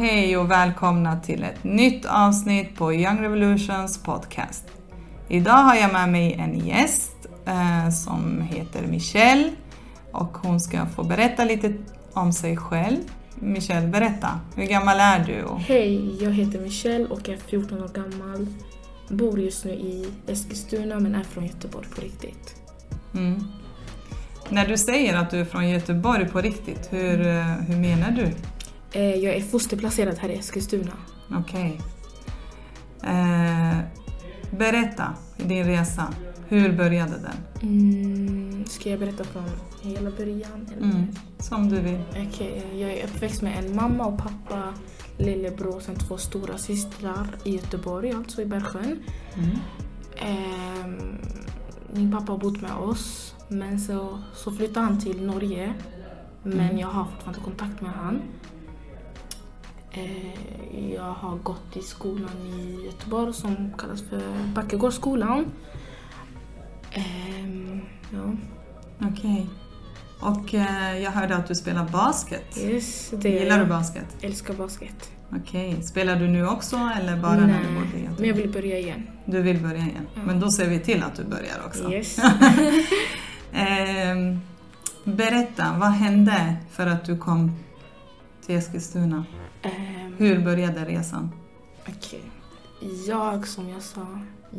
Hej och välkomna till ett nytt avsnitt på Young Revolutions podcast. Idag har jag med mig en gäst eh, som heter Michelle och hon ska få berätta lite om sig själv. Michelle, berätta. Hur gammal är du? Hej, jag heter Michelle och är 14 år gammal. Bor just nu i Eskilstuna men är från Göteborg på riktigt. Mm. När du säger att du är från Göteborg på riktigt, hur, eh, hur menar du? Eh, Jag är fosterplacerad här i Eskilstuna. Okej. Eh, berätta din resa. Hur började den? Mm, ska jag berätta från hela början? Eller? Mm. Som du vill. Okej, jag är uppväxt med en mamma och pappa, lillebror och sen två stora systrar i Göteborg, alltså i Bergsjön. Mm. Ehm, min pappa har bott med oss, men så, så flyttade han till Norge. Men Mm. jag har fortfarande kontakt med han. Eh, jag har gått i skolan i Göteborg som kallas för Backegårdsskolan. Ehm, ja, Okej. Och eh, jag hörde att du spelar basket. yes, det Gillar du basket? älskar basket. Okej. Spelar du nu också eller bara när du Nej, bodde i Göteborg? men jag vill börja igen. Du vill börja igen? Ja. Men då ser vi till att du börjar också. Yes. Ehm, berätta, vad hände för att du kom till Eskilstuna? Ehm, Hur började resan? Okej. Jag, som jag sa,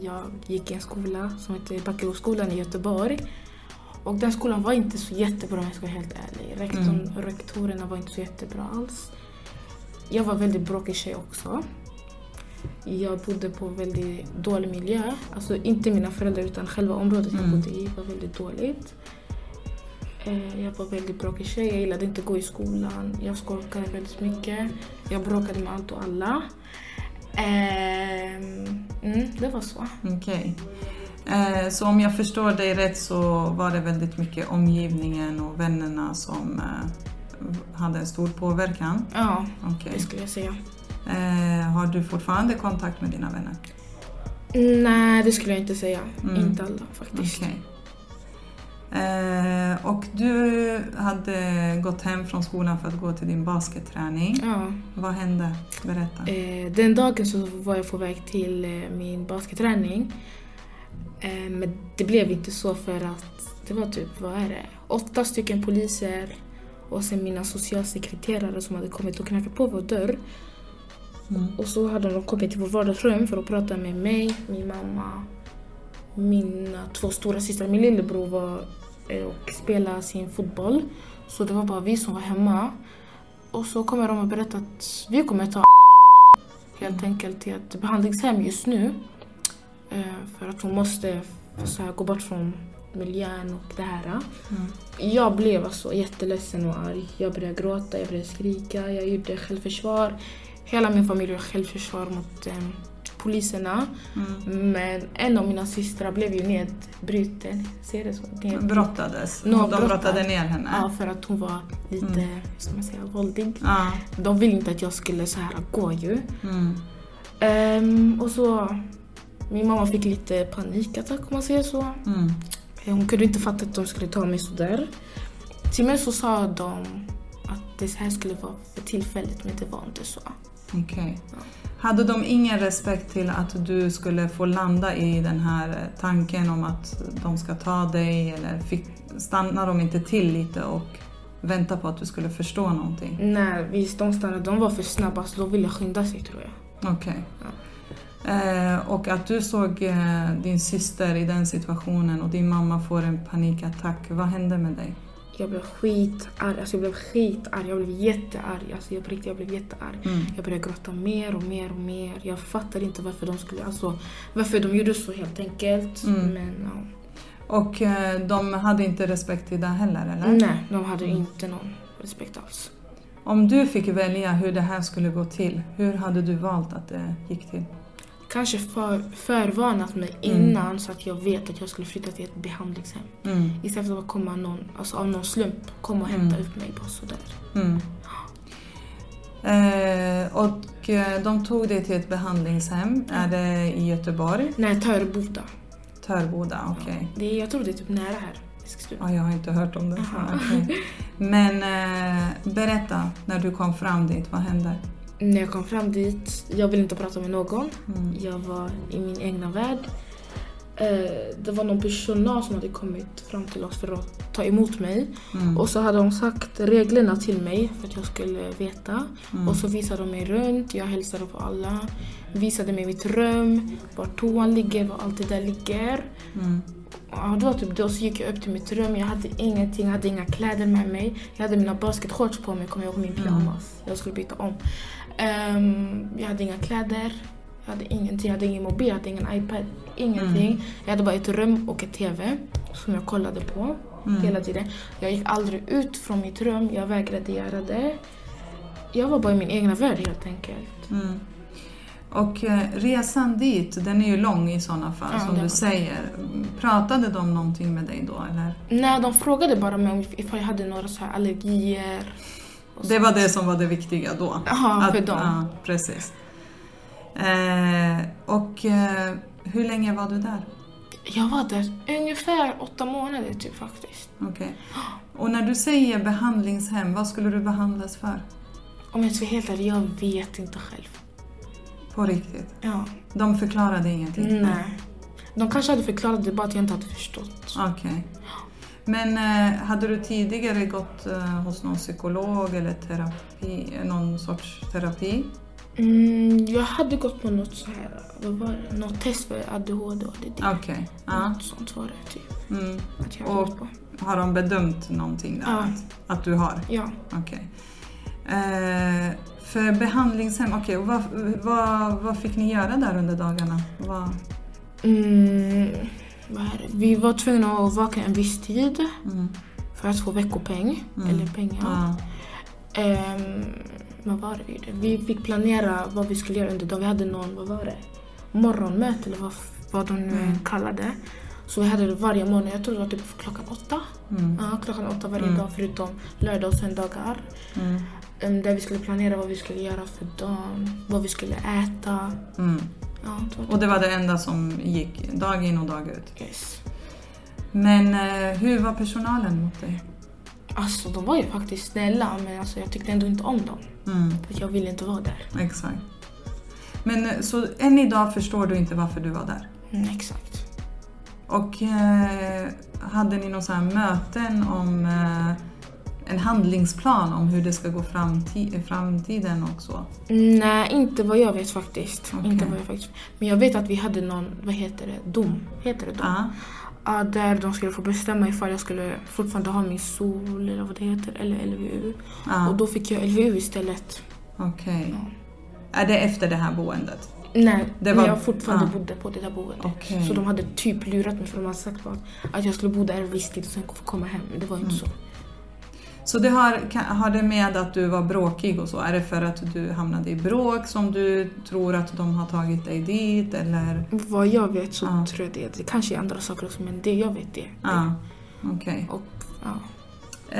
jag gick i en skola som heter Backegårdsskolan i Göteborg. Och den skolan var inte så jättebra om jag ska vara helt ärlig. Rektorn, Mm. Rektorerna var inte så jättebra alls. Jag var väldigt bråkig tjej också. Jag bodde på väldigt dålig miljö. Alltså inte mina föräldrar utan själva området jag Mm. bodde i var väldigt dåligt. Eh, Jag var väldigt bråkig tjej, jag gillade inte att gå i skolan. Jag skolkade väldigt mycket. Jag bråkade med allt och alla. Ehm, mm, det var så. Okej. Eh, så om jag förstår dig rätt så var det väldigt mycket omgivningen och vännerna som eh, hade en stor påverkan? Ja, Okej. det skulle jag säga. Har du fortfarande kontakt med dina vänner? Nej, det skulle jag inte säga. Mm. Inte alla faktiskt. Okej. Eh, och du hade gått hem från skolan för att gå till din basketträning. Ja. Vad hände? Berätta. Eh, den dagen så var jag på väg till eh, min basketträning. Eh, men det blev inte så för att det var typ, vad är det, åtta stycken poliser och sen mina socialsekreterare som hade kommit och knackat på vår dörr. Mm. Och så hade de kommit till vårt vardagsrum för att prata med mig, min mamma, mina två stora systrar. Min lillebror var och spelade sin fotboll. Så det var bara vi som var hemma. Och så kommer de och berättar att vi kommer ta helt enkelt till ett behandlingshem just nu. Eh, För att hon måste så här, gå bort från miljön och det här. Mm. Jag blev alltså jätteledsen och arg. Jag började gråta, jag började skrika, jag gjorde självförsvar. Hela min familj gjorde självförsvar mot eh, poliserna. Mm. Men en av mina systrar blev ju nedbruten. Ser det så? Ned- Brottades? Nå, De brottad. brottade ner henne? Ja, för att hon var lite, Mm. ska man säga, våldig. Ja. De ville inte att jag skulle så här gå ju. Mm. Ehm, och så, min mamma fick lite panikattack om man säger så. Mm. Hon kunde inte fatta att de skulle ta mig sådär. Till mig så sa de att det här skulle vara för tillfället, men det var inte så. Okej. Ja. Hade de ingen respekt till att du skulle få landa i den här tanken om att de ska ta dig eller fick, stannade de inte till lite och vänta på att du skulle förstå någonting? Nej, visst de stannade. De var för snabba så de ville skynda sig tror jag. Okej. Eh, och att du såg eh, din syster i den situationen och din mamma får en panikattack. Vad hände med dig? Jag blev skitarg. Alltså jag blev skitarg. Jag blev jättearg. Alltså jag, på riktigt, jag blev jättearg. Mm. Jag började gråta mer och mer och mer. Jag fattade inte varför de skulle, alltså varför de gjorde så helt enkelt. Mm. Men ja. Och eh, de hade inte respekt till det heller, eller? Nej, de hade inte någon respekt alls. Om du fick välja hur det här skulle gå till, hur hade du valt att det gick till? Kanske för, förvarnat mig Mm. innan så att jag vet att jag skulle flytta till ett behandlingshem. Mm. Istället för att komma någon, alltså av någon slump komma och hämta Mm. upp mig bara sådär. Mm. Eh, och eh, de tog dig till ett behandlingshem. Är det i Göteborg? Nej, Töreboda. Törboda, okej. Det är, jag tror det är typ nära här. Ja, jag har inte hört om det. Okej. Men eh, berätta, när du kom fram dit, vad hände? När jag kom fram dit, jag ville inte prata med någon. Mm. Jag var i min egna värld. Eh, det var någon personal som hade kommit fram till oss för att ta emot mig. Mm. Och så hade de sagt reglerna till mig för att jag skulle veta. Mm. Och så visade de mig runt, jag hälsade på alla. Visade mig mitt rum, var toan ligger, var allt det där ligger. Mm. Ja, det var typ. Och så gick jag upp till mitt rum. Jag hade ingenting, jag hade inga kläder med mig. Jag hade mina basketshorts på mig, kommer jag ihåg min pyjamas. Jag skulle byta om. Ehm, jag hade inga kläder. Jag hade ingenting. Jag hade ingen mobil, jag hade ingen iPad. Ingenting. Jag hade bara ett rum och ett TV som jag kollade på Mm. hela tiden. Jag gick aldrig ut från mitt rum. Jag vägrade göra det. Jag var bara i min egna värld helt enkelt. Mm. Och eh, resan dit, den är ju lång i sådana fall Ja, som du säger. Pratade de någonting med dig då eller? Nej, de frågade bara mig om ifall jag hade några så här allergier. Det var det som var det viktiga då? För Att- dem. Ja, precis. Eh, och eh, hur länge var du där? Jag var där ungefär åtta månader typ faktiskt. Okej. Och när du säger behandlingshem, vad skulle du behandlas för? Om jag ska vara helt ärlig, jag vet inte själv. På riktigt? Ja. De förklarade ingenting? Nej. De kanske hade förklarat det bara att jag inte hade förstått. Okej. Men eh, hade du tidigare gått eh, hos någon psykolog eller terapi, någon sorts terapi? Mm, jag hade gått på något så här, vad var det? Något test för ADHD och ADD. Okej. Ja. Något sånt var det typ. Mm. Att jag hade Och- på. Har de bedömt någonting där? Ja. Att, att du har? Ja. Okej. Eh, för behandlingshem, okej, och vad, vad, vad fick ni göra där under dagarna? Vad, Mm? Vi var tvungna att vakna en viss tid mm, för att få veckopeng. Mm. Eller pengar. ja. Ehm, vad var det vi fick planera vad vi skulle göra under dagen. Vi hade någon, vad var det? Morgonmöte eller vad, vad de nu Mm. kallade. Så vi hade det varje morgon. Jag tror det var typ klockan åtta. Mm, Ja, klockan åtta varje Mm. dag förutom lördag och söndagar. mm, Ehm, där vi skulle planera vad vi skulle göra för dagen. Vad vi skulle äta. Ja, Och det var det enda som gick dag in och dag ut. yes. Men eh, hur var personalen mot dig? Alltså de var ju faktiskt snälla men alltså, jag tyckte ändå inte om dem. Mm, För jag ville inte vara där. exakt. Men eh, så än idag förstår du inte varför du var där? Mm, exakt. Och eh, hade ni några möten om eh, en handlingsplan om hur det ska gå framti- i framtiden och så? Nej, inte vad jag vet faktiskt. Okej. Inte vad jag faktiskt. Men jag vet att vi hade någon, vad heter det, dom. Heter det dom? Ja. Ja, där de skulle få bestämma ifall jag skulle fortfarande ha min sol eller vad det heter, eller LVU. Och Ja, då fick jag LVU istället. okej. Är det efter det här boendet? Nej, Det var- jag fortfarande ja. bodde på det där boendet. Okej. Så de hade typ lurat mig för de hade sagt att jag skulle bo där en viss tid och sen få komma hem. Men det var inte Mm. så. Så det har, har det med att du var bråkig och så? Är det för att du hamnade i bråk som du tror att de har tagit dig dit eller? Vad jag vet så Ja. tror jag det. Det kanske är andra saker också men det jag vet det. Ja, okej. Och, ja.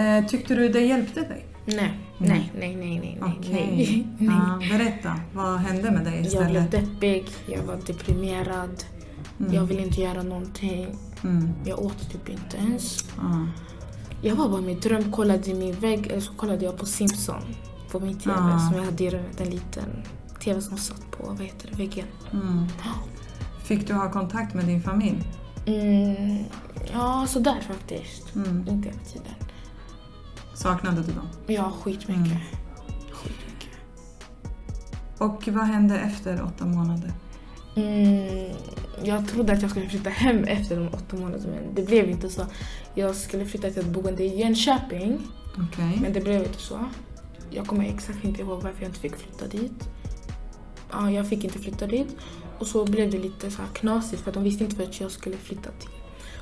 Eh, tyckte du det hjälpte dig? Nej, Mm. nej, nej, nej, nej, Okej. nej. nej. Ja, berätta, vad hände med dig Jag istället? blev deppig, jag var deprimerad, Mm. jag ville inte göra någonting. Mm. Jag åt typ inte ens. Ja. Jag var bara min dröm, kollade i min vägg, eller så kollade jag på Simpson på min TV Ah. som jag hade i rummet, en liten TV som satt på, vad heter det, väggen. Mm. Fick du ha kontakt med din familj? Mm, ja, sådär faktiskt. Mm. Inte hela tiden. Saknade du dem? Ja, skitmycket. Mm. Skitmycket. Och vad hände efter åtta månader? Mm, jag trodde att jag skulle flytta hem efter de åtta månaderna men det blev inte så. Jag skulle flytta till ett boende i Jönköping Okej. men det blev inte så. Jag kommer exakt inte ihåg varför jag inte fick flytta dit. Ja, jag fick inte flytta dit. Och så blev det lite så här knasigt för att de visste inte vart jag skulle flytta till.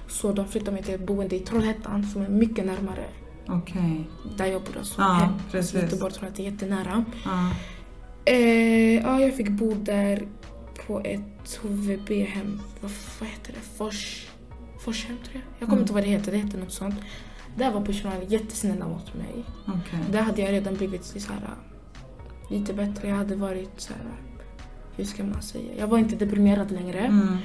Så de flyttade mig till ett boende i Trollhättan som är mycket närmare Okej. där jag bor. Alltså Ja, hem. precis. Göteborg, Trollhättan är jättenära. Ja. Eh, ja, jag fick bo där på ett HVB-hem. Vad, vad heter det? Fors, Forshem tror jag. Jag kommer Mm. inte ihåg vad det heter. Det heter något sånt. Där var personalen jättesnälla mot mig. Okej. Där hade jag redan blivit så här, lite bättre. Jag hade varit så här, hur ska man säga? Jag var inte deprimerad längre. Mm.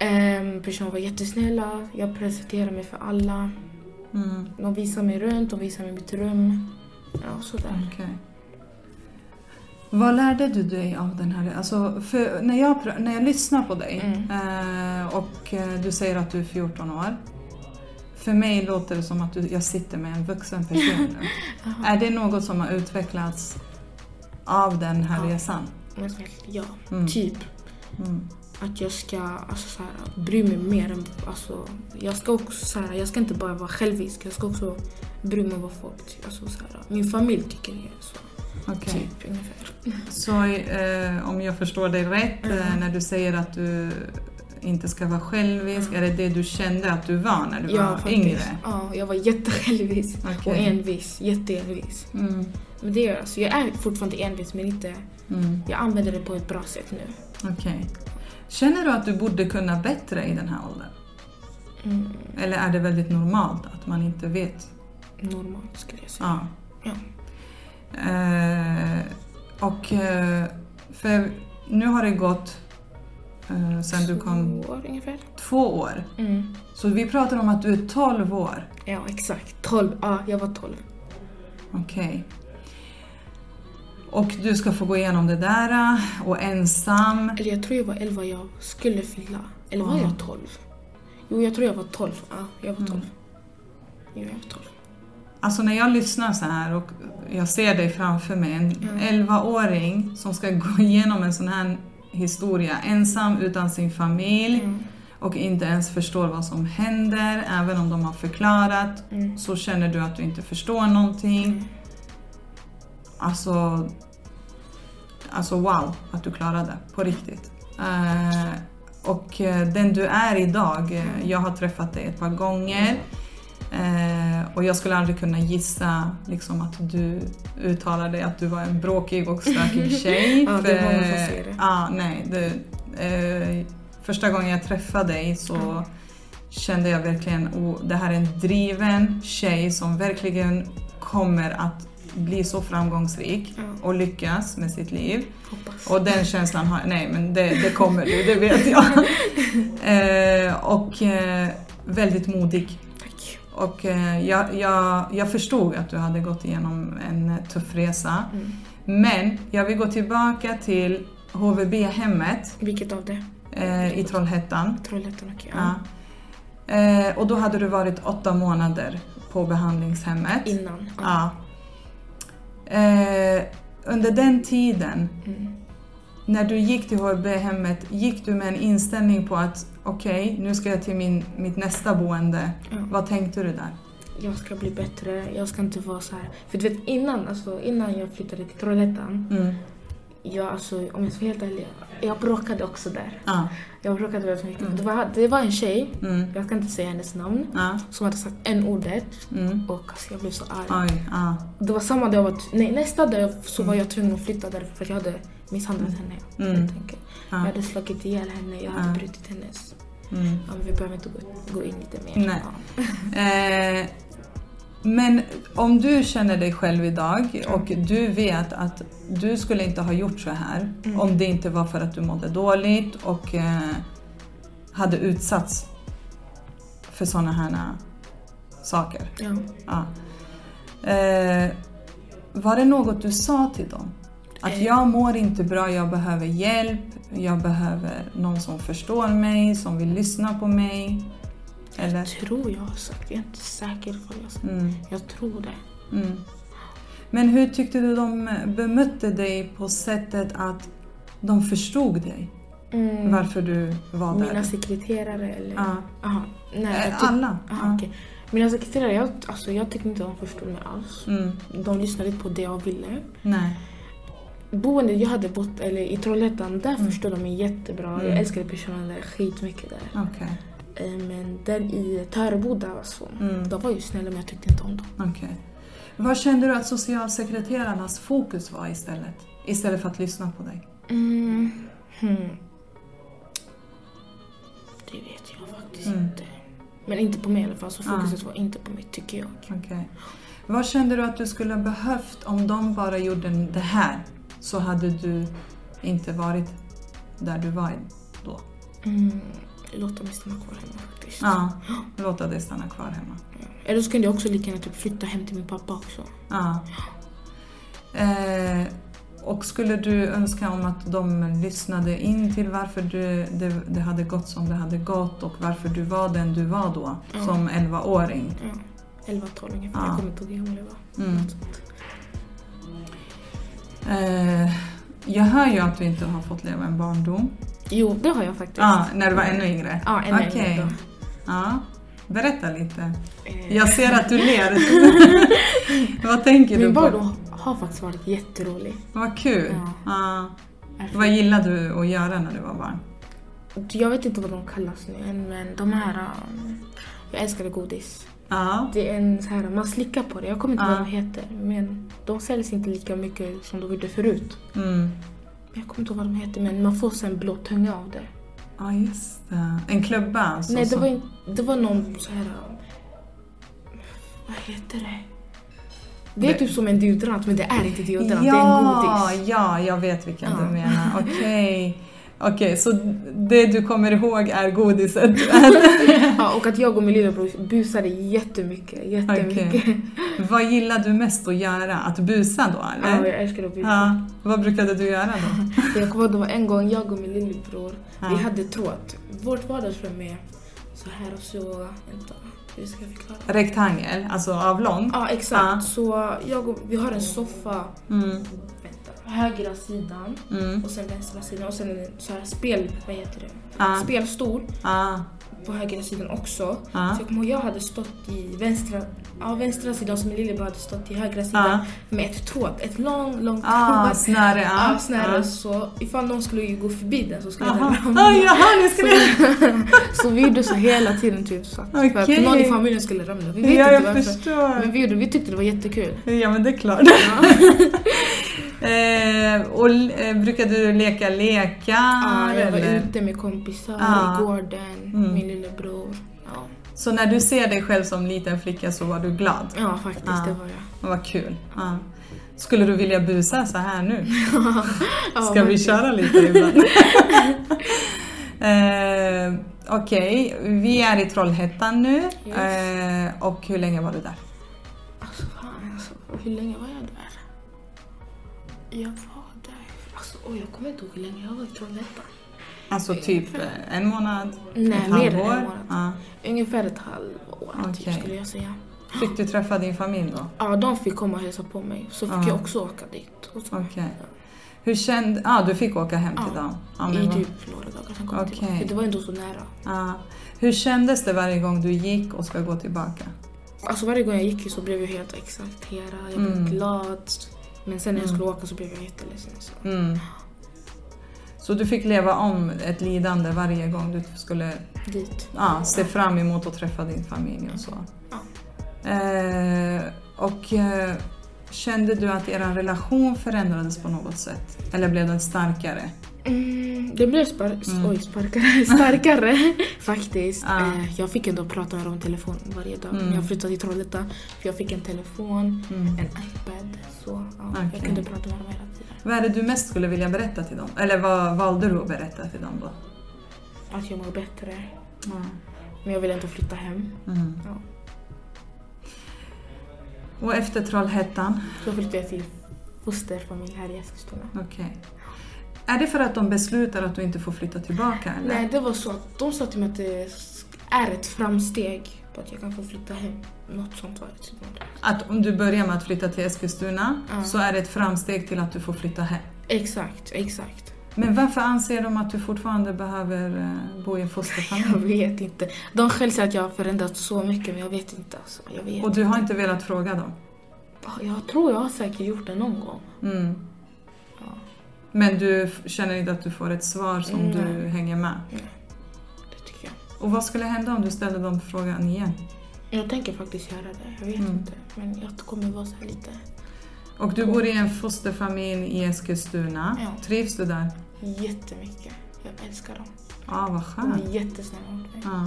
Eh, personalen var jättesnälla. Jag presenterade mig för alla. Mm. De visade mig runt, de visade mig mitt rum. Ja, sådär. Okej. Vad lärde du dig av den här... Alltså, när, jag, när jag lyssnar på dig Mm. eh, och eh, du säger att du är 14 år. För mig låter det som att du, jag sitter med en vuxen person nu. är det något som har utvecklats av den här Ja. resan? Ja, Mm. typ. Mm. Att jag ska alltså, så här, bry mig mer än... Alltså, jag ska också så här, jag ska inte bara vara självisk. Jag ska också bry mig om vad folk tycker. Alltså, så här, min familj tycker det. Så, Okej. Typ ungefär. Så eh, om jag förstår dig rätt, eh, Mm. när du säger att du inte ska vara självisk, är det det du kände att du var när du Ja, var faktiskt. yngre? Ja, jag var jättesjälvisk. Och Okej. envis. Jätteenvis. Mm. Men det är, alltså, jag är fortfarande envis men inte... Mm. Jag använder det på ett bra sätt nu. Okej. Känner du att du borde kunna bättre i den här åldern? Mm, Eller är det väldigt normalt att man inte vet? normalt skulle jag säga. Ja. Ja. Eh, och eh, för nu har det gått eh, sen du kom Två år ungefär. två år. Mm. Så vi pratar om att du är 12 år. Ja, exakt. 12. Ja, jag var 12. Okej. Och du ska få gå igenom det där eh, och ensam. Eller jag tror jag var 11 jag skulle fylla. Eller var Ja. jag 12? Jo, jag tror jag var 12. Ja, jag var 12. Mm. Jo, jag var 12. Alltså när jag lyssnar så här och jag ser dig framför mig, en Mm. 11-åring som ska gå igenom en sån här historia ensam utan sin familj Mm. och inte ens förstår vad som händer, även om de har förklarat Mm. så känner du att du inte förstår någonting. Mm. Alltså, alltså wow att du klarade på riktigt. Eh, och eh, den du är idag, eh, jag har träffat dig ett par gånger eh, och jag skulle aldrig kunna gissa liksom, att du uttalar dig att du var en bråkig och stökig tjej. Ja, det är många som säger det. Ja, nej, det, eh, första gången jag träffade dig så kände jag verkligen oh, det här är en driven tjej som verkligen kommer att bli så framgångsrik Ja. och lyckas med sitt liv. Hoppas. Och den känslan har nej men det, det kommer du, det vet jag. eh, och eh, väldigt modig. Och eh, jag, jag, jag förstod att du hade gått igenom en tuff resa. Mm. Men jag vill gå tillbaka till HVB-hemmet Vilket av det? eh, i Trollhättan. Trollhättan, okej. Ja. Eh, och då hade du varit åtta månader på behandlingshemmet. Innan. Ja. Eh, under den tiden, Mm. när du gick till HVB-hemmet, gick du med en inställning på att okej, nu ska jag till min, mitt nästa boende. Ja. Vad tänkte du där? Jag ska bli bättre, jag ska inte vara så här. För du vet innan, alltså, innan jag flyttade till Trollhättan, Mm. jag, alltså, om jag ska vara helt ärlig, jag bråkade också där. Ja. Jag bråkade väldigt mycket. Mm. Det, var, det var en tjej, Mm. jag ska inte säga hennes namn, Ja. som hade sagt en ordet Mm. och alltså, jag blev så arg. Oj, ja. Det var samma dag, jag var, nej, nästa dag så var jag tvungen att flytta därför för att jag hade misshandlat henne. Mm. Helt enkelt. Jag ja. hade slagit ihjäl henne, jag hade Ja. brutit hennes... Mm. Ja, vi behöver inte gå, in lite mer. Nej. Eh, men om du känner dig själv idag och du vet att du skulle inte ha gjort så här Mm. om det inte var för att du mådde dåligt och eh, hade utsatts för sådana här saker. Ja. Eh, var det något du sa till dem? Att Eh. jag mår inte bra, jag behöver hjälp, jag behöver någon som förstår mig, som vill lyssna på mig. Eller? tror jag har sagt, jag är inte säker på vad jag sagt. Mm. Jag tror det. Mm. Men hur tyckte du de bemötte dig på sättet att de förstod dig? Mm. Varför du var Mina där? sekreterare eller? Ja. Aha. Nej, jag Eh, tyck- Alla? Aha, Ja. okej. Mina sekreterare, jag, alltså, jag tyckte inte de förstod mig alls. Mm. De lyssnade på det jag ville. Nej. Boendet jag hade bott, eller i Trollhättan, där Mm. förstod de mig jättebra. Mm. Jag älskade personalen där skitmycket där. Okej. Eh, Men där i Töreboda, alltså, Mm. de var ju snälla men jag tyckte inte om dem. Okej. Vad kände du att socialsekreterarnas fokus var istället? Istället för att lyssna på dig? Mm. Hmm. Det vet jag faktiskt Mm. inte. Men inte på mig i alla fall, så Ja. fokuset var inte på mig tycker jag. Okej. Vad kände du att du skulle ha behövt om de bara gjorde det här? Så hade du inte varit där du var då? Mm. Låta mig stanna kvar hemma faktiskt. Ja, låta dig stanna kvar hemma. Eller så kunde jag också lika gärna typ flytta hem till min pappa också. Ja. Eh, och skulle du önska om att de lyssnade in till varför du, det, det hade gått som det hade gått och varför du var den du var då Ja. som 11-åring? Ja. 11-12 ungefär. Ja. Jag kommer inte ihåg hur gammal jag var. Mm. Eh, jag hör ju att du inte har fått leva en barndom. Jo, det har jag faktiskt. Ja, när du var ännu yngre? Ja, ännu yngre Okej. då. Ja, berätta lite. Eh, Jag ser att du ler. Vad tänker Min du på? barndom har faktiskt varit jätterolig. Vad kul. Ja. Ja. Vad gillade du att göra när du var barn? Jag vet inte vad de kallas nu än, men de här... um, Jag älskade godis. Ja. Det är en så här, man slickar på det. Jag kommer inte ihåg Ja. vad de heter. Men de säljs inte lika mycket som de gjorde förut. Mm. Jag kommer inte ihåg vad de heter, men man får sen blå tunga av det. Ja, just det. En klubba alltså? Nej, det var, in, det var någon så här... Vad heter det? Det är Det- typ som en deodorant, men det är inte deodorant. Det är en Ja, godis. ja, jag vet vilken Ja. du menar. Okej. Okej, så det du kommer ihåg är godiset? Ja, och att jag och min lillebror busade jättemycket. Jättemycket. Okej. Vad gillar du mest att göra? Att busa då Ja, eller? jag älskar att busa. Ja. Vad brukade du göra då? Jag kommer ihåg det var en gång jag och min lillebror, Ja. vi hade tråd. Vårt vardagsrum är så här och så, vänta, hur ska jag förklara? Rektangel, alltså avlång? Ja, exakt. Ja. Så jag och, vi har en soffa, Mm. Högra sidan Mm. och sen vänstra sidan och sen en så här spel, vad heter det? Ja. Spelstol Ja. på högra sidan också. Ja. Så jag kommer ihåg jag hade stått i vänstra, ja, vänstra sidan som min lillebror hade stått i högra sidan Ja. med ett tråd, ett långt, långt Ah, tråd. snöre. Ja. Ja, snälla. Ja. Så ifall någon skulle ju gå förbi den så skulle Aha. den ramla. Ah, jaha, nu skulle jag... så vi gjorde så hela tiden typ så att, att någon i familjen skulle ramla. Vi vet Ja, inte jag varför. förstår. Men vi, gjorde, vi tyckte det var jättekul. Ja, men det är klart. Ja. eh, och eh, brukade du leka lekar? Ja, jag var eller? ute med kompisar Ja. i gården, Mm. min lillebror. Ja. Så när du ser dig själv som liten flicka så var du glad? ja, faktiskt Ja. det var jag. Vad kul. Ja. Skulle du vilja busa så här nu? Ja, Ska vi köra lite ibland? eh, Okej, vi är i Trollhättan nu. Yes. Eh, och hur länge var du där? Alltså fan alltså, hur länge var jag? Jag var där, alltså oj jag kommer inte ihåg hur länge jag var i Trollhättan. Alltså typ eh, en månad? Nej, ett mer än en månad. Ja. Ungefär ett halvår Okej. typ skulle jag säga. Fick du träffa din familj då? Ja, de fick komma och hälsa på mig. Så fick Ja. jag också åka dit. Och. Okej. Hur kände... Ah, du fick åka hem till Ja. dem? Ja, I typ några dagar, sen kom tillbaka. För det var ändå så nära. Ja. Hur kändes det varje gång du gick och ska gå tillbaka? Alltså varje gång jag gick så blev jag helt exalterad, jag blev Mm. glad. Men sen när jag Mm. skulle åka så blev jag jätteledsen. Så. Mm. Så du fick leva om ett lidande varje gång du skulle Dit. ja, se fram emot att träffa din familj och så. Ja. Eh, och eh, kände du att er relation förändrades på något sätt? Eller blev den starkare? Mm, det blev spar- Mm. oj, sparkare, starkare faktiskt. Ja. Eh, jag fick ändå prata med i telefon varje dag Mm. jag flyttade till Trollhättan. För jag fick en telefon, Mm. en iPad. Så ja, Okej. jag kunde prata med dem hela tiden. Vad är det du mest skulle vilja berätta till dem? Eller vad valde du att berätta till dem då? Att jag mår bättre. Men jag vill inte flytta hem. Mm. Ja. Och efter Trollhättan? Så flyttade jag till fosterfamilj här i Eskilstuna. Okej. Är det för att de beslutar att du inte får flytta tillbaka eller? Nej, det var så att de sa till mig att det är ett framsteg på att jag kan få flytta hem. Något sånt var det. Typ. Att om du börjar med att flytta till Eskilstuna Ja. så är det ett framsteg till att du får flytta hem. Exakt, exakt. Men varför anser de att du fortfarande behöver eh, bo i en fosterfamilj? Jag vet inte. De själva säger att jag har förändrats så mycket men jag vet inte. Alltså. Jag, vet. Och du har inte velat fråga dem? jag tror jag har säkert gjort det någon gång. Mm. Ja. Men du känner inte att du får ett svar som Nej. du hänger med? Det tycker jag. Och vad skulle hända om du ställde dem frågan igen? Jag tänker faktiskt göra det. Jag vet Mm. inte. Men jag kommer vara så lite Och du bor i en fosterfamilj i Eskilstuna. Ja. Trivs du där? Jättemycket. Jag älskar dem. Ja, vad De skönt. är jättesnälla mot mig. Ja.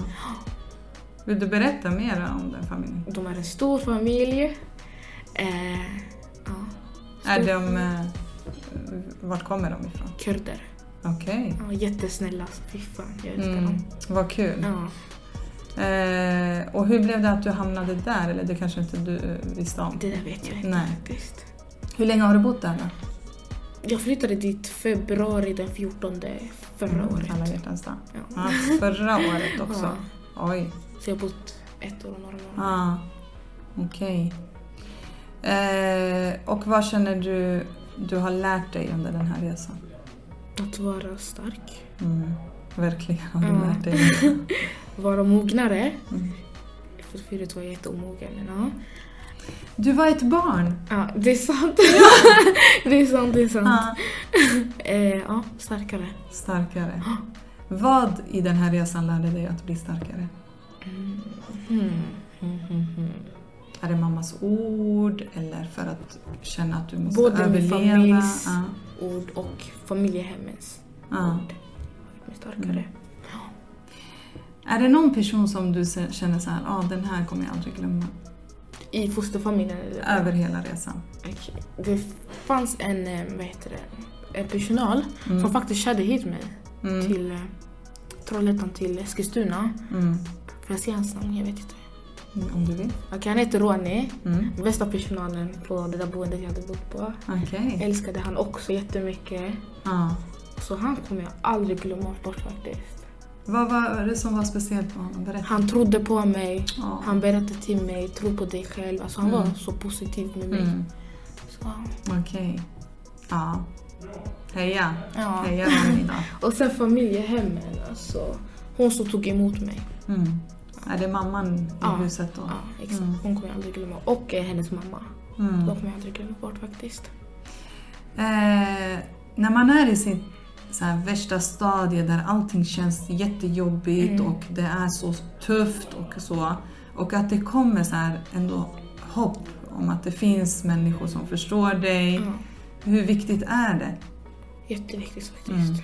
Vill du berätta mer om den familjen? De är en stor familj. Eh, ja. Är Stor de... Eh, vart kommer de ifrån? Kurder. Okej. Ja, jättesnälla. Fy fan, jag älskar Mm, dem. vad kul. Ja. Eh, och hur blev det att du hamnade där? Eller det kanske inte du eh, visste om? Det där vet jag inte Nej. faktiskt. Hur länge har du bott där då? Jag flyttade dit februari den 14 förra året. Alla hjärtans dag. Ja. Ja, förra året också. Ja. Oj. Så jag har bott ett år och några månader. Ja, okej. Eh, och vad känner du du har lärt dig under den här resan? Att vara stark. Mm, verkligen har du Ja. lärt dig. Vara mognare. Mm. För förut var jag jätteomogen. Ja. Du var ett barn. ja, det är sant. det är sant, det är sant. Ja. Eh, ja, starkare. Starkare. Vad i den här resan lärde dig att bli starkare? Mm. Mm. Mm. Mm. Mm. Är det mammas ord eller för att känna att du måste Både min överleva? familjs Ja. ord och familjehemmens Ja. ord. Är starkare. Är det någon person som du känner så här, ah, den här kommer jag aldrig glömma? I fosterfamiljen? Eller? Över hela resan. Okej. Det fanns en, eh, vad heter det, en personal Mm. som faktiskt körde hit mig Mm. till eh, Trollhättan till Eskilstuna. Mm. Får jag säga hans namn? Jag vet inte. Mm, Om du vill. Okej, han heter Ronny. Mm. Bästa personalen på det där boendet jag hade bott på. Okej. Älskade han också jättemycket. Ja. Så han kommer jag aldrig glömma bort faktiskt. Vad var det som var speciellt på honom? Berätta. Han trodde på mig. Ja. Han berättade till mig, tro på dig själv. Alltså han Mm. var så positiv med mig. Mm. Okej. Ja. Heja. ja. Heja Ronny då. Och sen familjehemmen, alltså. Hon som tog emot mig. Mm. Är det mamman i Ja. huset då? Ja, exakt. Mm. Hon kommer jag aldrig glömma. Och eh, hennes mamma. Mm. De kommer jag aldrig glömma bort faktiskt. Eh, när man är i sin så här, värsta stadie där allting känns jättejobbigt Mm. och det är så tufft och så. Och att det kommer så här ändå hopp om att det finns människor som förstår dig. Ja, Hur viktigt är det? jätteviktigt faktiskt.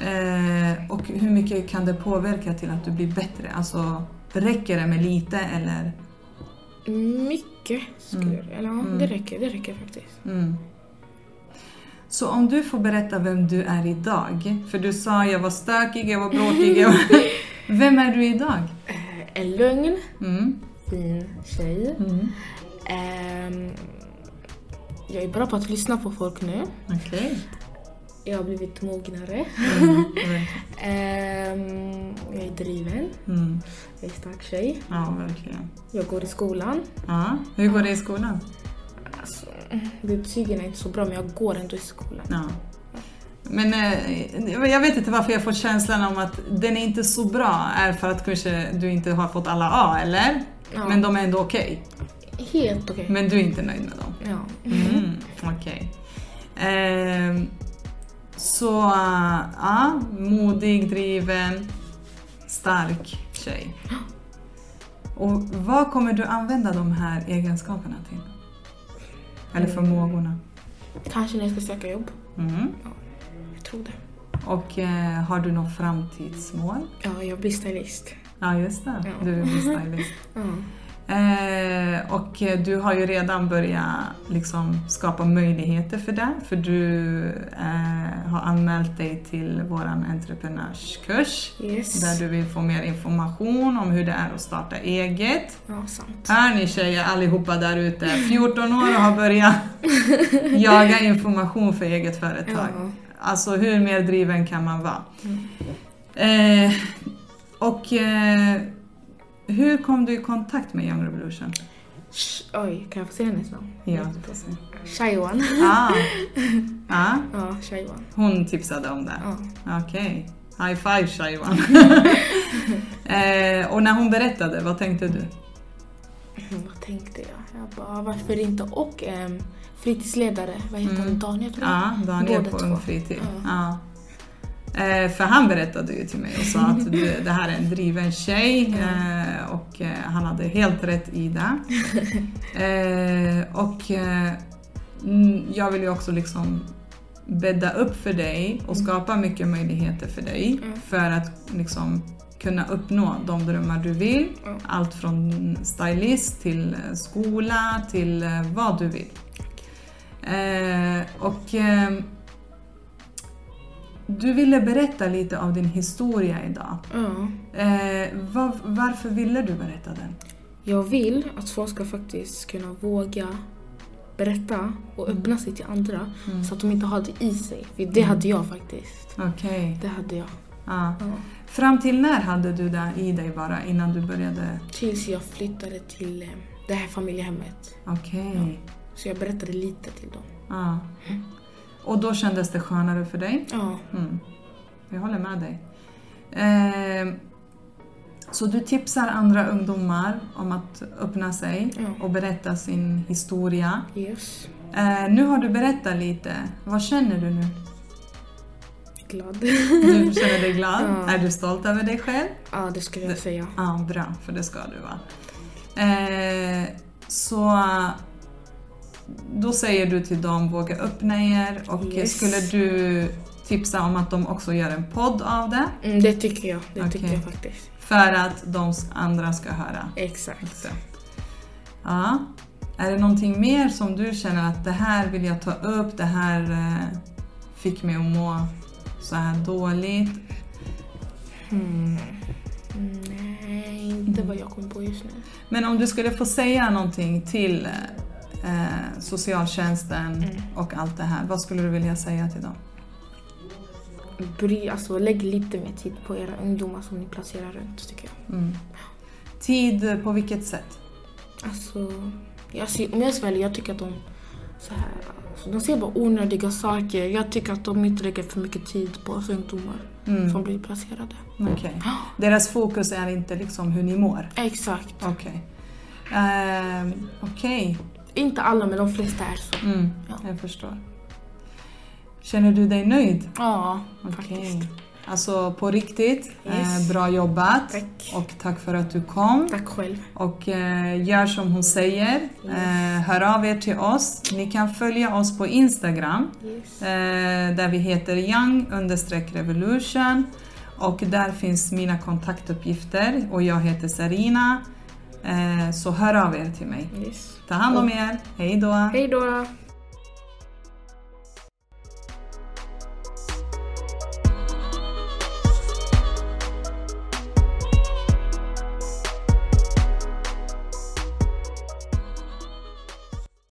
Mm. Eh, och hur mycket kan det påverka till att du blir bättre? Alltså, räcker det med lite eller? Mycket skulle Mm. jag eller, ja, Mm. Det räcker, det räcker faktiskt. Så om du får berätta vem du är idag. För du sa jag var stökig, jag var bråkig. Jag var... Vem är du idag? Eh, en lugn, Mm. fin tjej. Mm. Ehm, jag är bra på att lyssna på folk nu. Okej. Jag har blivit mognare. Mm. Ehm, jag är driven. Mm. Jag är stark tjej. Ja, verkligen. Jag går i skolan. Ja. Hur går det i skolan? Alltså, betygen är inte så bra men jag går ändå i skolan. Ja. Men eh, jag vet inte varför jag får känslan om att den är inte så bra är för att kanske du inte har fått alla A, eller? Ja. Men de är ändå okej. Helt okej. Men du är inte nöjd med dem? Ja. Mm, Okej. Ehm, så, äh, ja, modig, driven, stark tjej. Och vad kommer du använda de här egenskaperna till? Eller förmågorna? Kanske när jag ska söka jobb. Mm. Jag tror det. Och eh, har du något framtidsmål? Ja, jag blir stylist. Ja, just det. Ja. Du vill bli stylist. Ja. Eh, och du har ju redan börjat liksom, skapa möjligheter för det. För du eh, har anmält dig till vår entreprenörskurs. Yes. Där du vill få mer information om hur det är att starta eget. Ja, sant. Hör ni tjejer allihopa där ute, 14 år och har börjat jaga information för eget företag. Ja. Alltså hur mer driven kan man vara? Mm. Eh, och eh, hur kom du i kontakt med Young Revolution? Sh- Oj, kan jag få säga hennes namn? Ja, se. Shaiwan. Ah. Ah, Ja, Shaiwan. hon tipsade om det? Ja. Okej. High five Shaiwan. eh, och när hon berättade, vad tänkte du? Mm, vad tänkte jag? Jag bara, varför inte? Och um, fritidsledare, vad heter Mm. han? Daniel. Ja, Daniel Båda på två. Ung Fritid. Ja. Eh, för han berättade ju till mig och sa att det här är en driven tjej eh, och eh, han hade helt rätt i det. Och mm, jag vill ju också liksom bädda upp för dig och skapa mycket möjligheter för dig Mm. för att liksom kunna uppnå de drömmar du vill. Mm. Allt från stylist till skola till vad du vill. Och du ville berätta lite av din historia idag. Ja. Eh, var, varför ville du berätta den? Jag vill att folk ska faktiskt kunna våga berätta och öppna sig till andra Mm. så att de inte har det i sig. För det hade jag faktiskt. Okej. Det hade jag. Ja. Ja. Fram till när hade du det i dig bara innan du började? Tills jag flyttade till eh, det här familjehemmet. Okej. Så jag berättade lite till dem. Ja. Och då kändes det skönare för dig? Ja, Mm. Jag håller med dig. Eh, så du tipsar andra ungdomar om att öppna sig Ja. och berätta sin historia. yes. Eh, nu har du berättat lite. Vad känner du nu? Glad. Du känner dig glad? Ja. Är du stolt över dig själv? ja, det skulle jag säga. Ja, bra, för det ska du vara. Eh, så då säger du till dem, våga öppna er och Yes. skulle du tipsa om att de också gör en podd av det? Mm, det tycker jag. Det tycker Okej. jag faktiskt. För att de andra ska höra. Exakt. också. Ja. Är det någonting mer som du känner att det här vill jag ta upp, det här eh, fick mig att må så här dåligt? Hmm. Nej, inte vad jag kom på just nu. Men om du skulle få säga någonting till eh, socialtjänsten Mm. och allt det här, vad skulle du vilja säga till dem? Bry, alltså, lägg lite mer tid på era ungdomar som ni placerar runt, tycker jag. Mm. Tid på vilket sätt? Alltså, jag ser, om jag så ärlig, jag tycker att de så här, alltså, de ser bara onödiga saker. Jag tycker att de inte lägger för mycket tid på ungdomar Mm. som blir placerade. Okej. Deras fokus är inte liksom hur ni mår? Exakt. Okej. Ehm, Okej. Inte alla, men de flesta är så. Mm, Ja. jag förstår. Känner du dig nöjd? Ja, Okej. faktiskt. Alltså på riktigt, Yes. eh, bra jobbat. Tack. Och tack för att du kom. Tack själv. Och eh, gör som hon säger. Eh, hör av er till oss. Ni kan följa oss på Instagram. Yes. Eh, där vi heter young revolution. Och där finns mina kontaktuppgifter. Och jag heter Sarina. Eh, så hör av er till mig. yes. Ta hand om er. Hej då! Hej då!